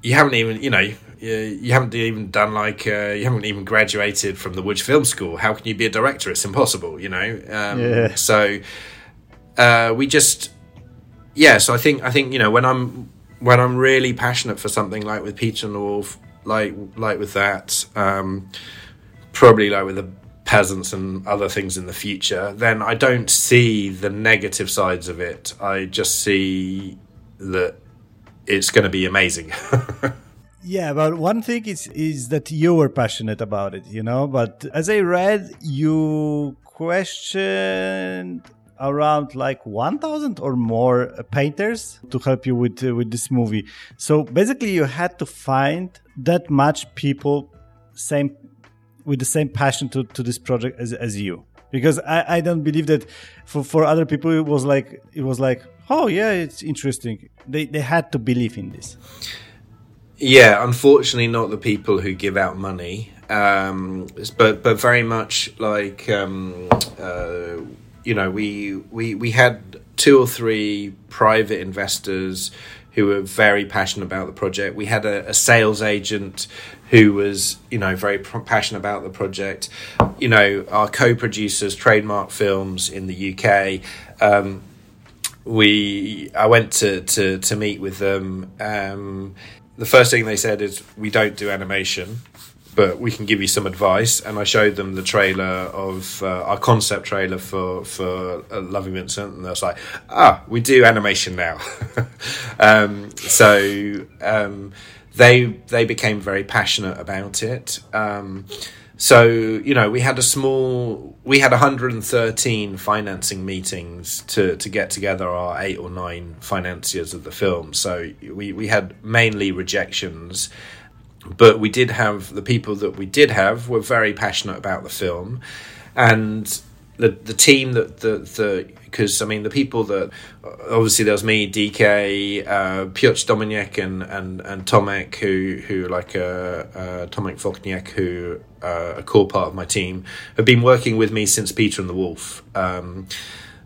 you haven't even, you know, you haven't even done like uh, you haven't even graduated from the Łódź Film School. How can you be a director? It's impossible, you know. Um, yeah. So uh, we just yeah. So I think I think you know when I'm when I'm really passionate for something like with Peter and the Wolf, like like with that, um, probably like with the peasants and other things in the future, then I don't see the negative sides of it. I just see that it's going to be amazing. Yeah, but one thing is is that you were passionate about it, you know. But as I read, you questioned around like 1000 or more painters to help you with uh, with this movie. So basically you had to find that much people same with the same passion to, to this project as, as you. Because I, I don't believe that for, for other people it was like it was like oh yeah it's interesting. They, they had to believe in this yeah, unfortunately, not the people who give out money, um, but but very much like um, uh, you know, we we we had two or three private investors who were very passionate about the project. We had a, a sales agent who was you know very passionate about the project. You know, our co-producers, Trademark Films in the UK. Um, we I went to to to meet with them. Um, the first thing they said is we don't do animation. but we can give you some advice. And I showed them the trailer of uh, our concept trailer for for uh, Loving Vincent, and they was like, "Ah, we do animation now." um, so um, they they became very passionate about it. Um, so you know we had a small we had 113 financing meetings to to get together our eight or nine financiers of the film. So we we had mainly rejections but we did have the people that we did have were very passionate about the film. And the the team that the the because I mean the people that obviously there was me DK uh, Piotr Dominic and and and Tomek who who like uh, uh, Tomek Wokniak who uh, a core part of my team have been working with me since Peter and the Wolf. Um,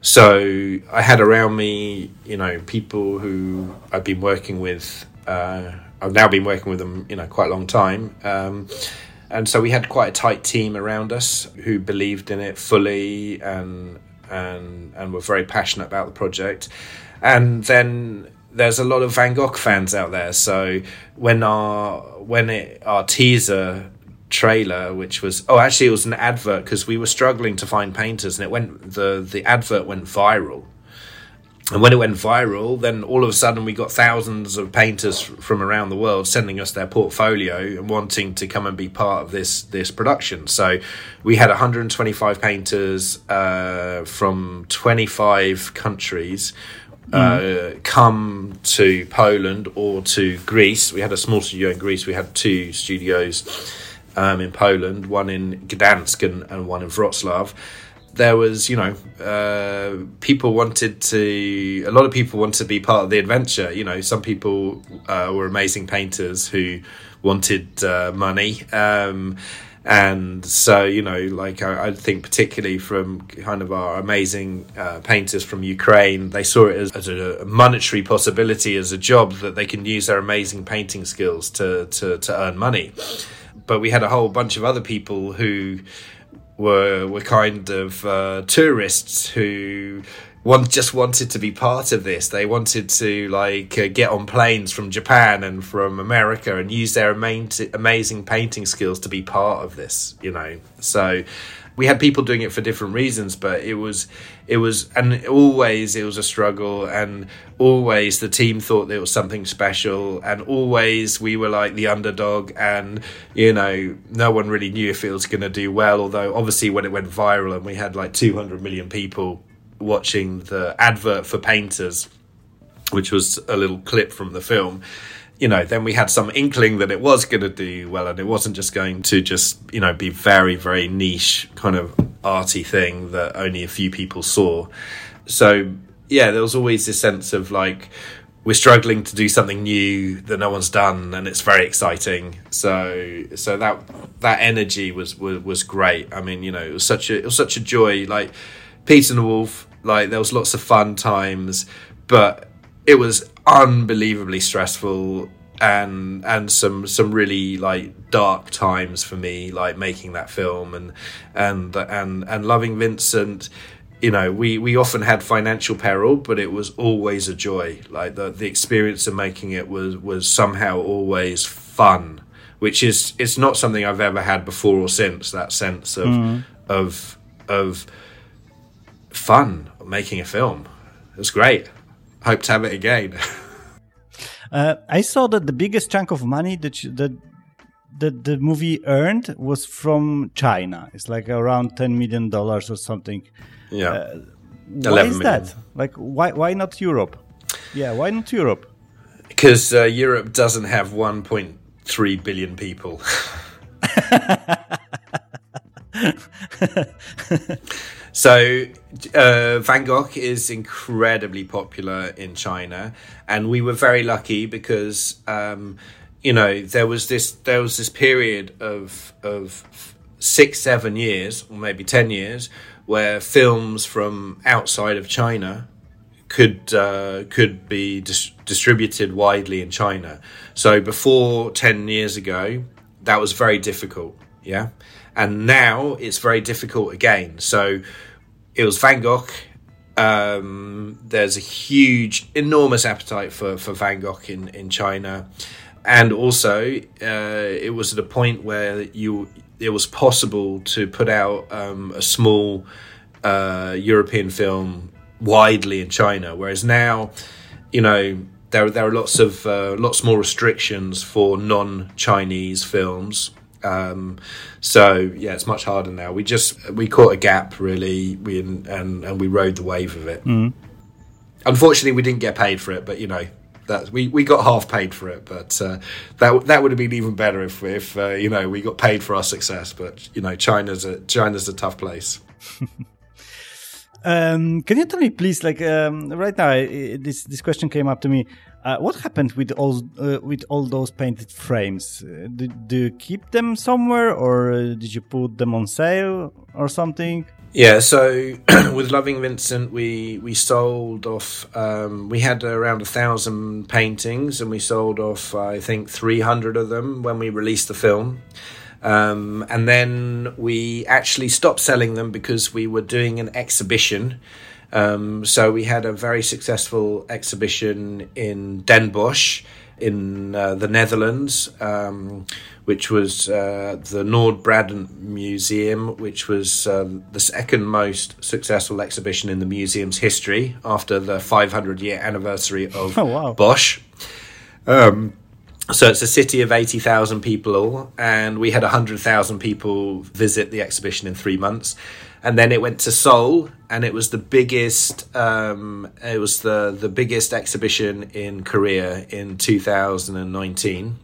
so I had around me, you know, people who I've been working with. Uh, I've now been working with them, you know, quite a long time. Um, and so we had quite a tight team around us who believed in it fully and and and were very passionate about the project. And then there's a lot of Van Gogh fans out there. So when our when it our teaser trailer, which was oh actually it was an advert because we were struggling to find painters, and it went the the advert went viral. And when it went viral, then all of a sudden we got thousands of painters from around the world sending us their portfolio and wanting to come and be part of this this production. So we had 125 painters uh, from 25 countries. Mm. Uh, come to Poland or to Greece. We had a small studio in Greece. We had two studios um, in Poland, one in Gdansk and, and one in Wroclaw there was, you know, uh, people wanted to, a lot of people wanted to be part of the adventure. You know, some people uh, were amazing painters who wanted uh, money. Um, and so, you know, like I, I, think particularly from kind of our amazing uh, painters from Ukraine, they saw it as, as, a monetary possibility, as a job that they can use their amazing painting skills to, to, to earn money. But we had a whole bunch of other people who, were were kind of uh, tourists who just wanted to be part of this. They wanted to like uh, get on planes from Japan and from America and use their amazing, amazing painting skills to be part of this. You know, so we had people doing it for different reasons, but it was it was and always it was a struggle and always the team thought it was something special and always we were like the underdog and you know no one really knew if it was going to do well although obviously when it went viral and we had like 200 million people watching the advert for painters which was a little clip from the film you know, then we had some inkling that it was going to do well, and it wasn't just going to just you know be very very niche kind of arty thing that only a few people saw. So yeah, there was always this sense of like we're struggling to do something new that no one's done, and it's very exciting. So so that that energy was was, was great. I mean, you know, it was such a it was such a joy. Like Peter and the Wolf, like there was lots of fun times, but it was unbelievably stressful and and some some really like dark times for me like making that film and and and and loving Vincent. You know we we often had financial peril but it was always a joy. Like the the experience of making it was was somehow always fun which is it's not something I've ever had before or since that sense of mm. of of fun making a film. It was great hope to have it again. uh, I saw that the biggest chunk of money that you, that that the movie earned was from China. It's like around ten million dollars or something. Yeah. Uh, why is million. that? Like, why why not Europe? Yeah, why not Europe? Because uh, Europe doesn't have one point three billion people. So uh, Van Gogh is incredibly popular in China, and we were very lucky because um, you know there was this there was this period of of six seven years or maybe ten years where films from outside of China could uh, could be dis- distributed widely in China. So before ten years ago, that was very difficult. Yeah, and now it's very difficult again. So it was Van Gogh. Um, there's a huge, enormous appetite for, for Van Gogh in, in China. and also uh, it was at a point where you it was possible to put out um, a small uh, European film widely in China, whereas now, you know, there there are lots of uh, lots more restrictions for non-Chinese films. Um, so yeah, it's much harder now. We just we caught a gap really, we and and we rode the wave of it. Mm. Unfortunately, we didn't get paid for it, but you know that we, we got half paid for it. But uh, that that would have been even better if if uh, you know we got paid for our success. But you know, China's a China's a tough place. um, can you tell me, please, like um, right now, this this question came up to me. Uh, what happened with all uh, with all those painted frames? Uh, do, do, you keep them somewhere, or uh, did you put them on sale or something? Yeah, so with Loving Vincent, we we sold off. Um, we had around a thousand paintings, and we sold off, I think, three hundred of them when we released the film. Um, and then we actually stopped selling them because we were doing an exhibition um, so we had a very successful exhibition in Den Bosch in uh, the Netherlands, um, which was uh, the Noord-Brabant Museum, which was uh, the second most successful exhibition in the museum's history after the 500 year anniversary of oh, wow. Bosch. Um, so it's a city of 80,000 people, and we had 100,000 people visit the exhibition in three months and then it went to Seoul, and it was the biggest. Um, it was the the biggest exhibition in Korea in 2019.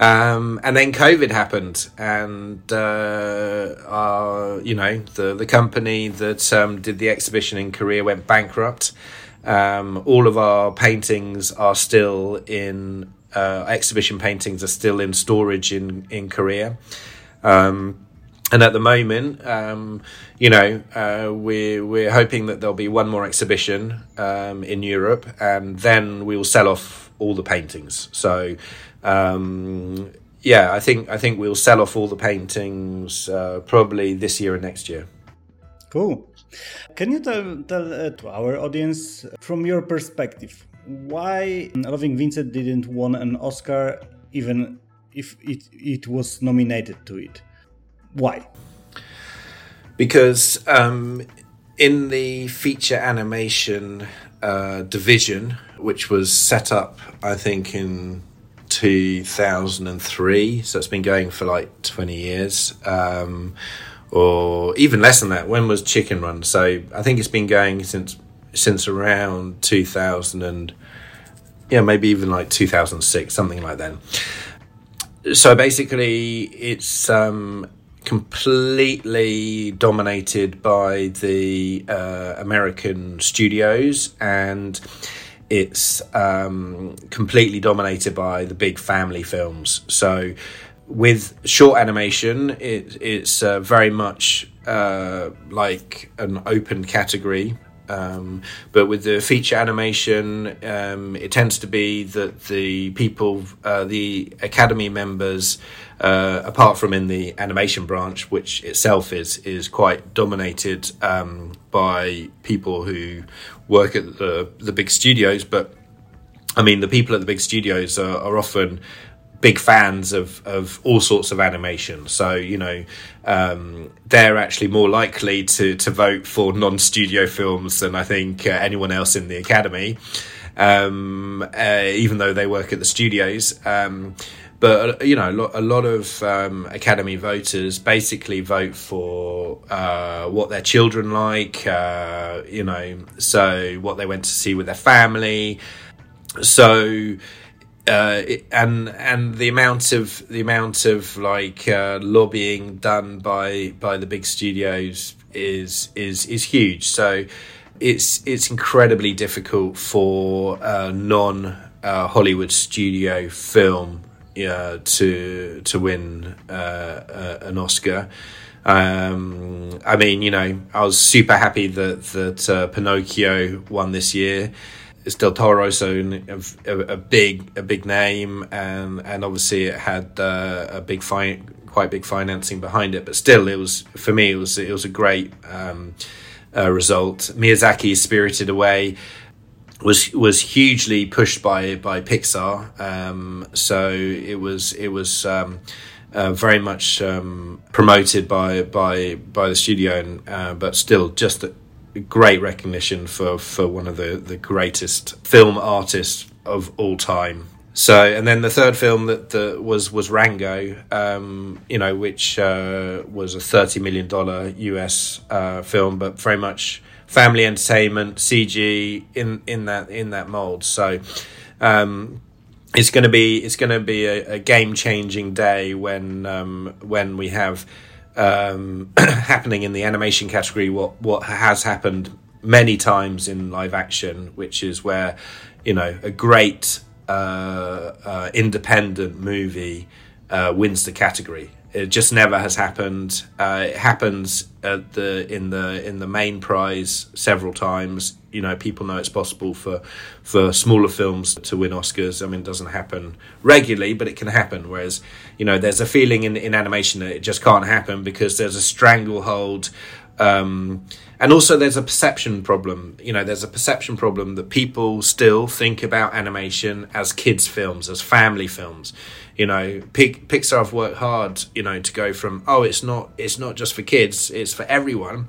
Um, and then COVID happened, and uh, our, you know the the company that um, did the exhibition in Korea went bankrupt. Um, all of our paintings are still in uh, exhibition paintings are still in storage in in Korea. Um, and at the moment, um, you know, uh, we're we're hoping that there'll be one more exhibition um, in Europe, and then we will sell off all the paintings. So, um, yeah, I think I think we'll sell off all the paintings uh, probably this year and next year. Cool. Can you tell tell uh, to our audience from your perspective why Loving Vincent didn't won an Oscar even if it it was nominated to it? Why? Because um, in the feature animation uh, division, which was set up, I think, in 2003, so it's been going for like 20 years. Um, or even less than that. When was Chicken Run? So I think it's been going since since around 2000 and yeah, maybe even like 2006, something like that. So basically, it's um, completely dominated by the uh, American studios and it's um, completely dominated by the big family films. So, with short animation, it, it's uh, very much uh, like an open category. Um, but with the feature animation, um, it tends to be that the people, uh, the Academy members, uh, apart from in the animation branch, which itself is is quite dominated um, by people who work at the the big studios. But I mean, the people at the big studios are, are often big fans of of all sorts of animation. So you know, um, they're actually more likely to to vote for non studio films than I think uh, anyone else in the academy. Um, uh, even though they work at the studios. Um, but you know, a lot, of um, Academy voters basically vote for uh, what their children like. Uh, you know, so what they went to see with their family. So. Uh, and and the amount of the amount of like uh, lobbying done by by the big studios is is is huge. So it's it's incredibly difficult for uh, non Hollywood studio film uh, to to win uh, uh, an Oscar. Um, I mean, you know, I was super happy that that uh, Pinocchio won this year. It's Del Toro, so a, a, big a big name, and and obviously it had uh, a big fi- quite big financing behind it. But still, it was for me it was it was a great um, uh, result. Miyazaki's Spirited Away was was hugely pushed by by Pixar. Um, so it was it was um, uh, very much um, promoted by by by the studio, and uh, but still just great recognition for for one of the the greatest film artists of all time. So, and then the third film that, that was was Rango, um, you know, which uh, was a thirty million dollar US uh, film, but very much family entertainment, CG in in that in that mold. So, um, it's going to be it's going to be a, a game changing day when um, when we have um, happening in the animation category what what has happened many times in live action, which is where you know a great uh, uh, independent movie uh, wins the category. It just never has happened. Uh, it happens at the in the in the main prize several times. You know, people know it's possible for for smaller films to win Oscars. I mean, it doesn't happen regularly, but it can happen. Whereas, you know, there's a feeling in in animation that it just can't happen because there's a stranglehold. Um, and also, there's a perception problem. You know, there's a perception problem that people still think about animation as kids' films, as family films you know pixar have worked hard you know to go from oh it's not it's not just for kids it's for everyone.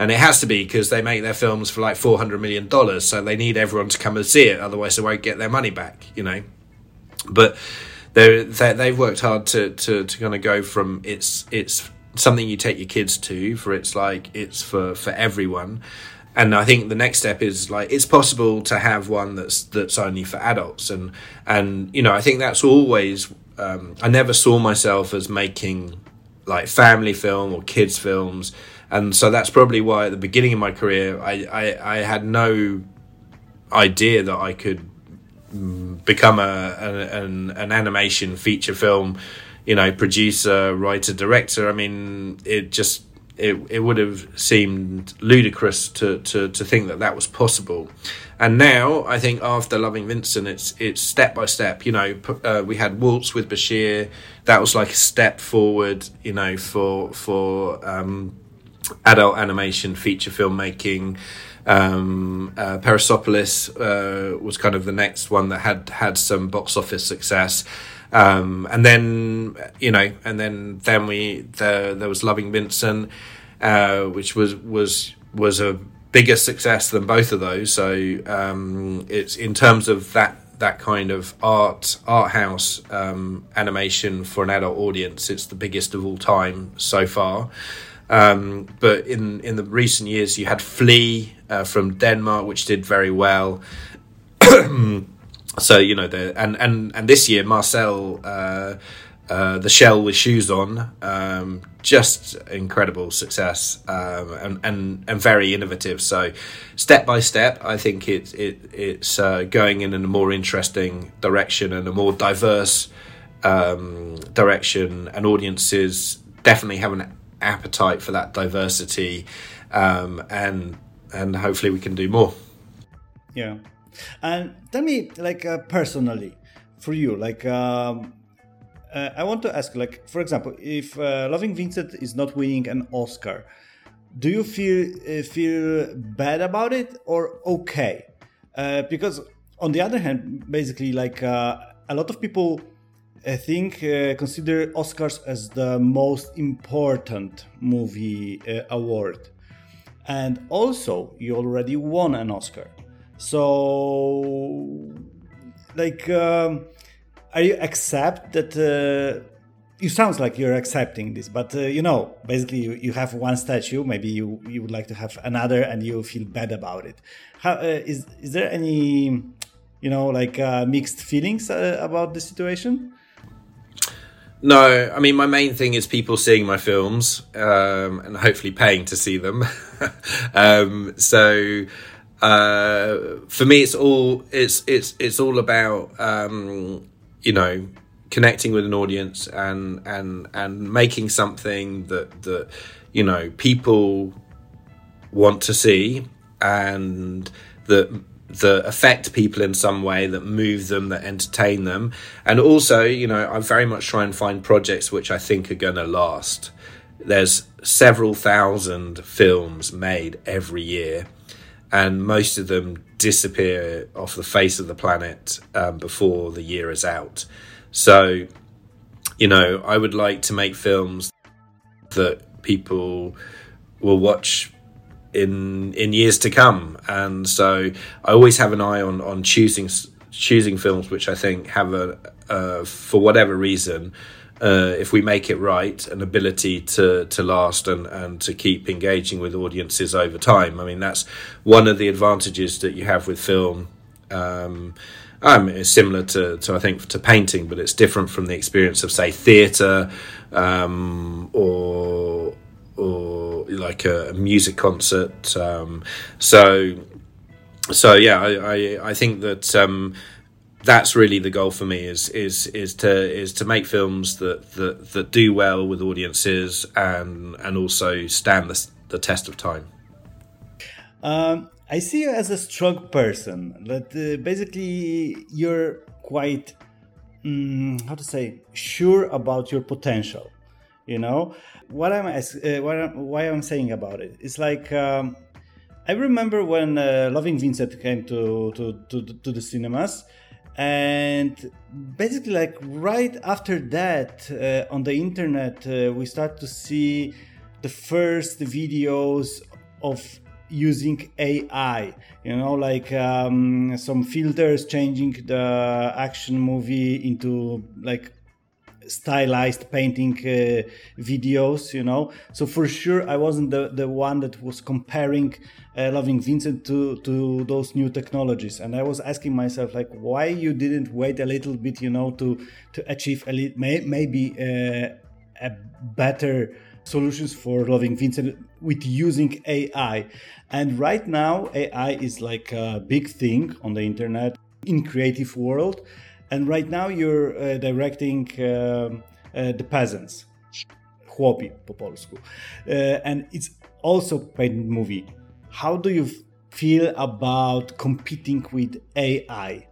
And it has to be because they make their films for like 400 million dollars so they need everyone to come and see it otherwise they won't get their money back you know. But they they've worked hard to to to kind of go from it's it's something you take your kids to for it's like it's for for everyone. And I think the next step is like it's possible to have one that's that's only for adults. And and you know I think that's always um, I never saw myself as making like family film or kids films, and so that's probably why at the beginning of my career I I, I had no idea that I could mm, become a an, an animation feature film, you know, producer, writer, director. I mean, it just it it would have seemed ludicrous to to to think that that was possible. And now I think after Loving Vincent, it's it's step by step. You know, uh, we had Waltz with Bashir. That was like a step forward. You know, for for um, adult animation feature filmmaking. Um, uh, Persepolis uh, was kind of the next one that had had some box office success. Um, and then you know, and then then we the, there was Loving Vincent, uh, which was was was a bigger success than both of those. So um, it's in terms of that that kind of art art house um, animation for an adult audience. It's the biggest of all time so far. Um, but in in the recent years, you had Flee uh, from Denmark, which did very well. so you know the and and and this year Marcel. Uh, uh, the shell with shoes on, um, just incredible success um, and, and and very innovative. So, step by step, I think it it it's uh, going in a more interesting direction and a more diverse um, direction, and audiences definitely have an appetite for that diversity, um, and and hopefully we can do more. Yeah, and tell me, like uh, personally, for you, like um, uh, I want to ask, like, for example, if uh, Loving Vincent is not winning an Oscar, do you feel uh, feel bad about it or okay? Uh, because on the other hand, basically, like uh, a lot of people I think uh, consider Oscars as the most important movie award, and also you already won an Oscar, so like. Um, are you accept that uh, you sounds like you're accepting this but uh, you know basically you, you have one statue maybe you, you would like to have another and you feel bad about it. How uh, is is there any you know like uh, mixed feelings uh, about the situation no i mean my main thing is people seeing my films um, and hopefully paying to see them. Um, so uh, for me it's all it's it's it's all about um, you know connecting with an audience and and and making something that that you know people want to see and that that affect people in some way that move them that entertain them and also you know i very much try and find projects which i think are going to last there's several thousand films made every year and most of them disappear off the face of the planet um, before the year is out. So, you know, I would like to make films that people will watch in in years to come, and so I always have an eye on on choosing choosing films which I think have a uh, for whatever reason uh, if we make it right, an ability to to last and and to keep engaging with audiences over time. I mean, that's one of the advantages that you have with film. Um, um, it's similar to, to I think to painting, but it's different from the experience of say theatre um, or or like a, a music concert. Um, so so yeah, I, I, I think that um, that's really the goal for me is is is to is to make films that that, that do well with audiences and and also stand the, the test of time. Um, I see you as a strong person. That uh, basically you're quite um, how to say sure about your potential. You know what I'm uh, what I'm, why I'm saying about it. It's like. Um, I remember when uh, Loving Vincent came to, to, to, to the cinemas, and basically like right after that uh, on the internet uh, we start to see the first videos of using ai you know like um, some filters changing the action movie into like stylized painting uh, videos you know? So for sure i wasn't the, the one that was comparing uh, loving vincent to to those new technologies. And i was asking myself like why you didn't wait a little bit you know to to achieve a li- may, maybe uh, a better solutions for loving vincent with using ai and right now ai is like a big thing on the internet in creative world and right now you're uh, directing um, uh, the peasants chłopi po polsku uh, and it's also painted movie. How do you feel about competing with ai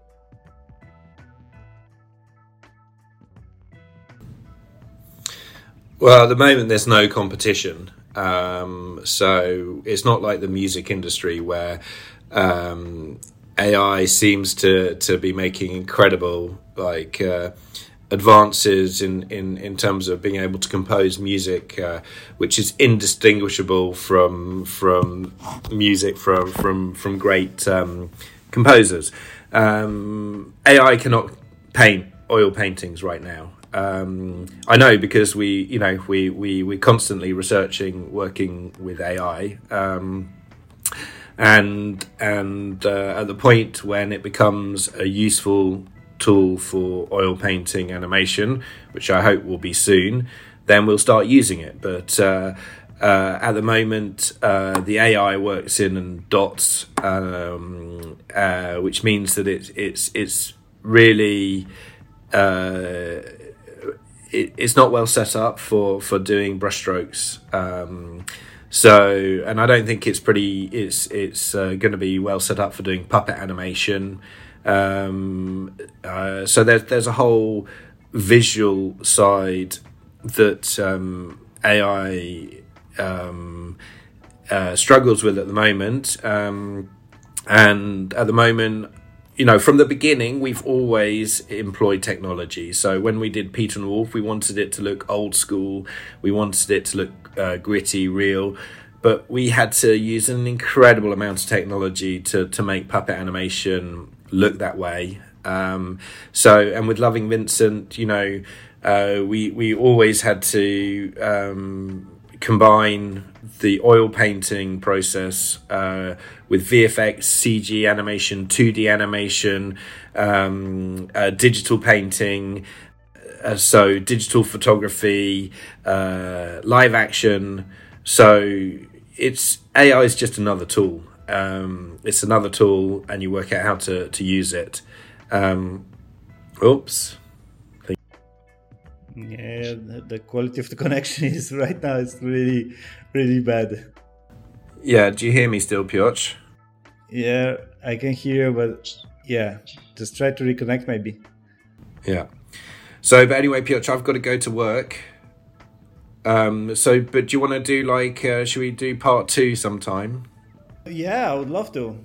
well at the moment there's no competition. Um, so it's not like the music industry where um, AI seems to to be making incredible like uh, advances in, in in terms of being able to compose music, uh, which is indistinguishable from from music from from from great um, composers. Um, AI cannot paint oil paintings right now. Um, I know because we, you know, we we we're constantly researching, working with AI. And and uh, at the point when it becomes a useful tool for oil painting animation, which I hope will be soon, then we'll start using it. But uh, uh, at the moment, uh, the AI works in and dots, um, uh, which means that it's it's it's really uh, it, it's not well set up for for doing brushstrokes. Um, so, and I don't think it's pretty. It's it's uh, going to be well set up for doing puppet animation. Um, uh, so there's there's a whole visual side that um, AI um, uh, struggles with at the moment, um, and at the moment you know, from the beginning, we've always employed technology. So when we did Peter and Wolf, we wanted it to look old school. We wanted it to look uh, gritty, real. But we had to use an incredible amount of technology to, to make puppet animation look that way. Um, so, and with Loving Vincent, you know, uh, we we always had to um, combine the oil painting process uh, with VFX, CG animation, 2D animation, um, uh, digital painting, uh, so digital photography, uh, live action. So it's AI is just another tool. Um, it's another tool, and you work out how to to use it. Um, oops. Yeah, the quality of the connection is right now It's really, really bad. Yeah, do you hear me still, Piotr? Yeah, I can hear, you, but yeah, just try to reconnect maybe. Yeah. So, but anyway, Piotr, I've got to go to work. Um, so, but do you want to do like, uh, should we do part two sometime? Yeah, I would love to.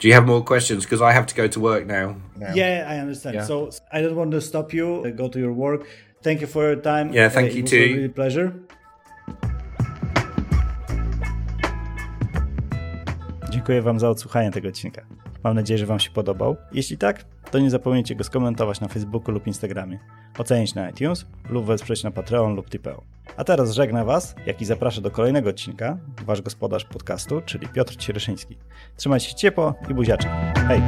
Do you have more questions? Because I have to go to work now. now. Yeah, I understand. Yeah. So I don't want to stop you. Go to your work. Thank you for your time. Yeah, thank Uh, you it was too. a really pleasure. Dziękuję Wam za odsłuchanie tego odcinka. Mam nadzieję, że Wam się podobał. Jeśli tak, to nie zapomnijcie go skomentować na Facebooku lub Instagramie, ocenić na iTunes lub wesprzeć na Patreon lub Tipeo. A teraz żegna Was, jak i zapraszam do kolejnego odcinka, Wasz gospodarz podcastu, czyli Piotr Ciereszyński. Trzymajcie się ciepło i buziaczek. Hej!